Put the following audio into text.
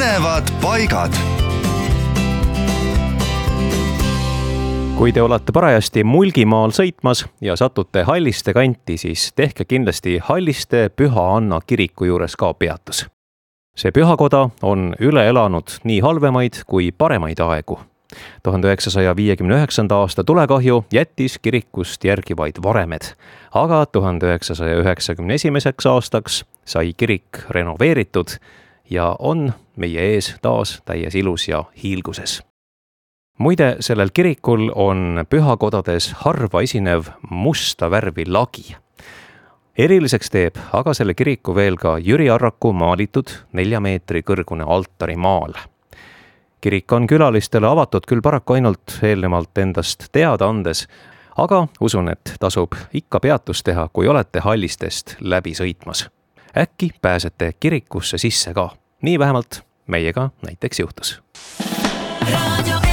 põnevad paigad. kui te olete parajasti Mulgimaal sõitmas ja satute Halliste kanti, siis tehke kindlasti Halliste Püha Anna kiriku juures ka peatus. see pühakoda on üle elanud nii halvemaid kui paremaid aegu tuhande üheksasaja viiekümne üheksanda aasta tulekahju jättis kirikust järgi vaid varemed, aga tuhande üheksasaja üheksakümne esimeseks aastaks sai kirik renoveeritud ja on meie ees taas täies ilus ja hiilguses. muide, sellel kirikul on pühakodades harva esinev musta värvi lagi. eriliseks teeb aga selle kiriku veel ka Jüri Arraku maalitud nelja meetri kõrgune altarimaal kirik on külalistele avatud küll paraku ainult eelnevalt endast teada andes, aga usun, et tasub ikka peatust teha, kui olete Hallistest läbi sõitmas. äkki pääsete kirikusse sisse ka, nii vähemalt meiega näiteks juhtus. raadio